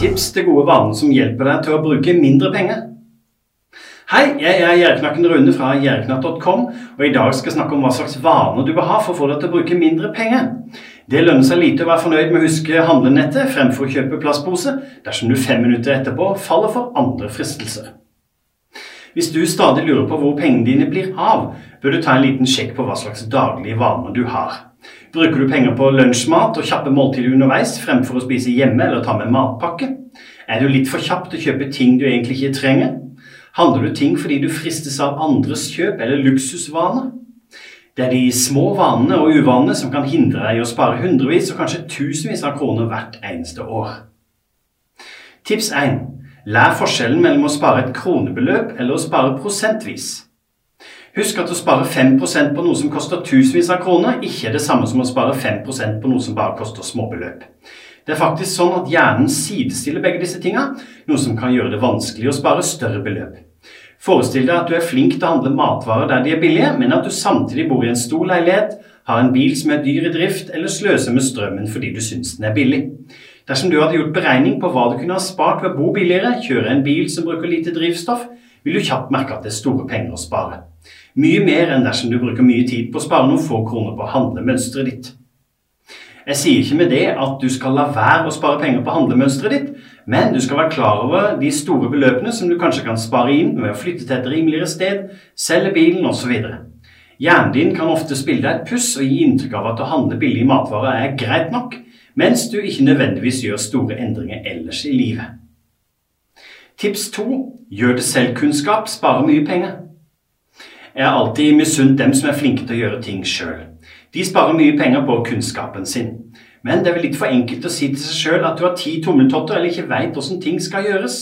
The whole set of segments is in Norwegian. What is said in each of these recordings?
tips til gode vaner som hjelper deg til å bruke mindre penger. Hei, jeg er Gjerknakken Rune fra gjerknatt.com, og i dag skal jeg snakke om hva slags vaner du bør ha for å få deg til å bruke mindre penger. Det lønner seg lite å være fornøyd med å huske handlenettet fremfor å kjøpe plastpose dersom du fem minutter etterpå faller for andre fristelser. Hvis du stadig lurer på hvor pengene dine blir av, bør du ta en liten sjekk på hva slags daglige vaner du har. Bruker du penger på lunsjmat og kjappe måltider underveis fremfor å spise hjemme eller ta med matpakke? Er du litt for kjapp til å kjøpe ting du egentlig ikke trenger? Handler du ting fordi du fristes av andres kjøp eller luksusvaner? Det er de små vanene og uvanene som kan hindre deg i å spare hundrevis og kanskje tusenvis av kroner hvert eneste år. Tips 1. Lær forskjellen mellom å spare et kronebeløp eller å spare prosentvis. Husk at å spare 5% på noe som koster tusenvis av kroner, ikke er det samme som å spare 5% på noe som bare koster småbeløp. Det er faktisk sånn at hjernen sidestiller begge disse tinga, noe som kan gjøre det vanskelig å spare større beløp. Forestill deg at du er flink til å handle matvarer der de er billige, men at du samtidig bor i en stor leilighet, har en bil som er dyr i drift, eller sløser med strømmen fordi du syns den er billig. Dersom du hadde gjort beregning på hva du kunne ha spart ved å bo billigere, kjøre en bil som bruker lite drivstoff, vil du kjapt merke at det er store penger å spare. Mye mer enn dersom du bruker mye tid på å spare noen få kroner på handlemønsteret ditt. Jeg sier ikke med det at du skal la være å spare penger på handlemønsteret ditt, men du skal være klar over de store beløpene som du kanskje kan spare inn ved å flytte til et rimeligere sted, selge bilen osv. Hjernen din kan ofte spille deg et puss og gi inntrykk av at å handle billige matvarer er greit nok, mens du ikke nødvendigvis gjør store endringer ellers i livet. Tips to gjør det selv-kunnskap sparer mye penger. Jeg har alltid misunt dem som er flinke til å gjøre ting sjøl. De sparer mye penger på kunnskapen sin. Men det er vel litt for enkelt å si til seg sjøl at du har ti tommeltotter eller ikke veit åssen ting skal gjøres.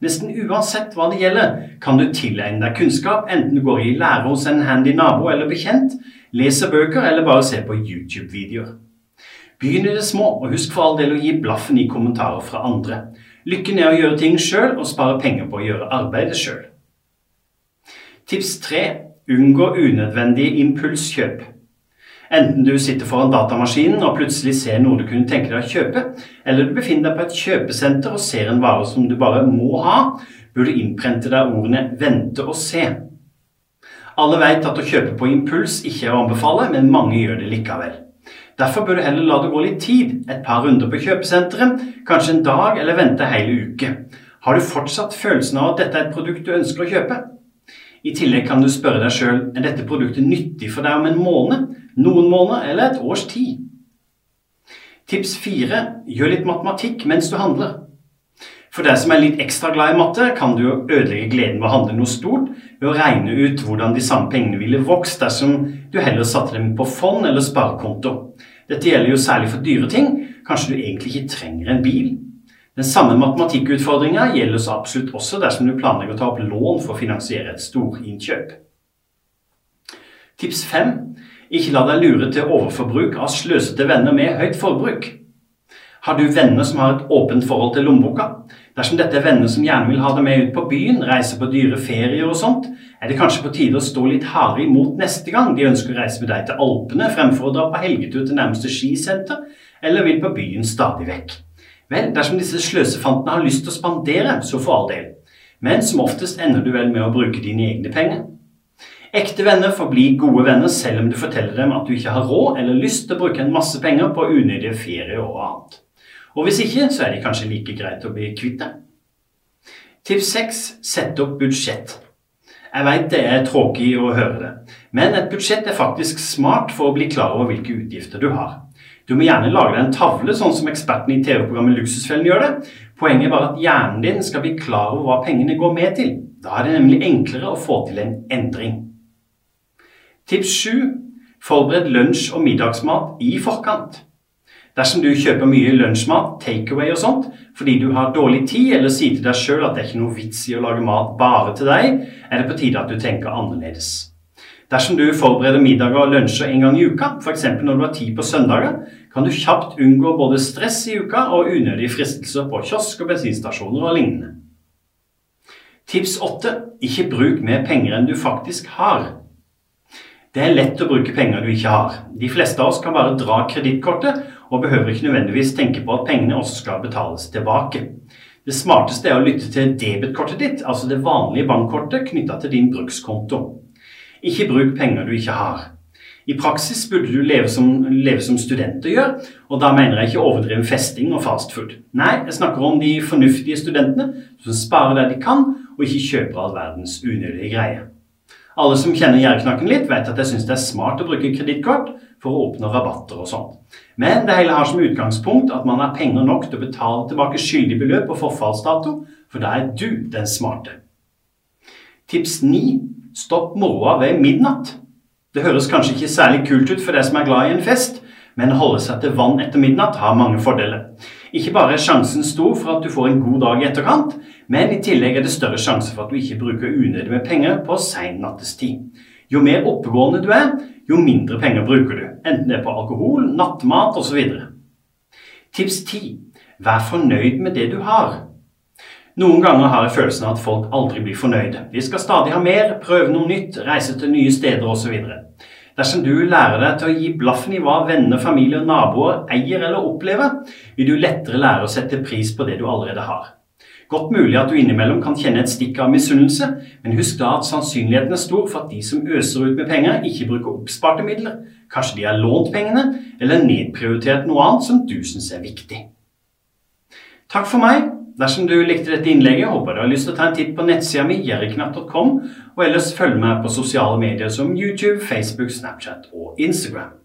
Nesten uansett hva det gjelder, kan du tilegne deg kunnskap, enten du går i lære hos en handy nabo eller bekjent, leser bøker eller bare ser på YouTube-videoer. Begynn i det små, og husk for all del å gi blaffen i kommentarer fra andre. Lykken er å gjøre ting sjøl og spare penger på å gjøre arbeidet sjøl. Tips 3. Unngå unødvendige impulskjøp. Enten du sitter foran datamaskinen og plutselig ser noe du kunne tenke deg å kjøpe, eller du befinner deg på et kjøpesenter og ser en vare som du bare må ha, bør du innprente deg ordene 'vente og se'. Alle vet at å kjøpe på impuls ikke er å anbefale, men mange gjør det likevel. Derfor bør du heller la det gå litt tid, et par runder på kjøpesenteret, kanskje en dag, eller vente hele uke. Har du fortsatt følelsen av at dette er et produkt du ønsker å kjøpe? I tillegg kan du spørre deg sjøl er dette produktet nyttig for deg om en måned, noen måneder eller et års tid. Tips fire gjør litt matematikk mens du handler. For deg som er litt ekstra glad i matte, kan du ødelegge gleden ved å handle noe stort ved å regne ut hvordan de samme pengene ville vokst dersom du heller satte dem på fond eller sparekonto. Dette gjelder jo særlig for dyre ting. Kanskje du egentlig ikke trenger en bil, den samme matematikkutfordringa gjelder så absolutt også dersom du planlegger å ta opp lån for å finansiere et storinnkjøp. Tips 5. Ikke la deg lure til overforbruk av sløsete venner med høyt forbruk. Har du venner som har et åpent forhold til lommeboka? Dersom dette er venner som gjerne vil ha deg med ut på byen, reise på dyre ferier og sånt, er det kanskje på tide å stå litt hardere imot neste gang de ønsker å reise med deg til Alpene fremfor å dra på helgetur til nærmeste skisenter, eller vil på byen stadig vekk. Vel, dersom disse sløsefantene har lyst til å spandere, så for all del. Men som oftest ender du vel med å bruke dine egne penger. Ekte venner får bli gode venner selv om du forteller dem at du ikke har råd eller lyst til å bruke en masse penger på unødige ferier og annet. Og hvis ikke, så er de kanskje like greit å bli kvitt deg. Tips 6. Sett opp budsjett. Jeg veit det er tråkig å høre det, men et budsjett er faktisk smart for å bli klar over hvilke utgifter du har. Du må gjerne lage deg en tavle, sånn som ekspertene i TV-programmet Luksusfellen gjør det. Poenget er bare at hjernen din skal bli klar over hva pengene går med til. Da er det nemlig enklere å få til en endring. Tips 7. Forbered lunsj- og middagsmat i forkant. Dersom du kjøper mye lunsjmat, takeaway og sånt, fordi du har dårlig tid, eller sier til deg sjøl at det er ikke noe vits i å lage mat bare til deg, er det på tide at du tenker annerledes. Dersom du forbereder middager og lunsjer en gang i uka, f.eks. når du har tid på søndager, kan du kjapt unngå både stress i uka og unødige fristelser på kiosk og bensinstasjoner og lignende. Tips 8. Ikke bruk mer penger enn du faktisk har. Det er lett å bruke penger du ikke har. De fleste av oss kan bare dra kredittkortet, og behøver ikke nødvendigvis tenke på at pengene også skal betales tilbake. Det smarteste er å lytte til debetkortet ditt, altså det vanlige bankkortet knytta til din brukskonto. Ikke bruk penger du ikke har. I praksis burde du leve som, leve som studenter gjør, og da mener jeg ikke overdreven festing og fastfood. Nei, jeg snakker om de fornuftige studentene som sparer der de kan, og ikke kjøper all verdens unødige greier. Alle som kjenner gjerdeknakken litt, vet at jeg syns det er smart å bruke kredittkort for å oppnå rabatter og sånn. Men det hele har som utgangspunkt at man har penger nok til å betale tilbake skyldig beløp på forfallsdato, for da er du den smarte. Tips 9. Stopp moroa ved midnatt. Det høres kanskje ikke særlig kult ut for deg som er glad i en fest, men å holde seg til vann etter midnatt har mange fordeler. Ikke bare er sjansen stor for at du får en god dag i etterkant, men i tillegg er det større sjanse for at du ikke bruker unødig med penger på sein nattestid. Jo mer oppegående du er, jo mindre penger bruker du, enten det er på alkohol, nattmat osv. Tips 10. Vær fornøyd med det du har. Noen ganger har jeg følelsen av at folk aldri blir fornøyde. Vi skal stadig ha mer, prøve noe nytt, reise til nye steder osv. Dersom du lærer deg til å gi blaffen i hva venner, familie og naboer eier eller opplever, vil du lettere lære å sette pris på det du allerede har. Godt mulig at du innimellom kan kjenne et stikk av misunnelse, men husk da at sannsynligheten er stor for at de som øser ut med penger, ikke bruker oppsparte midler. Kanskje de har lånt pengene, eller nedprioritert noe annet som du syns er viktig. Takk for meg. Dersom du likte dette innlegget, håper du har lyst til å ta en titt på nettsida mi jerriknapp.com, og ellers følg meg på sosiale medier som YouTube, Facebook, Snapchat og Instagram.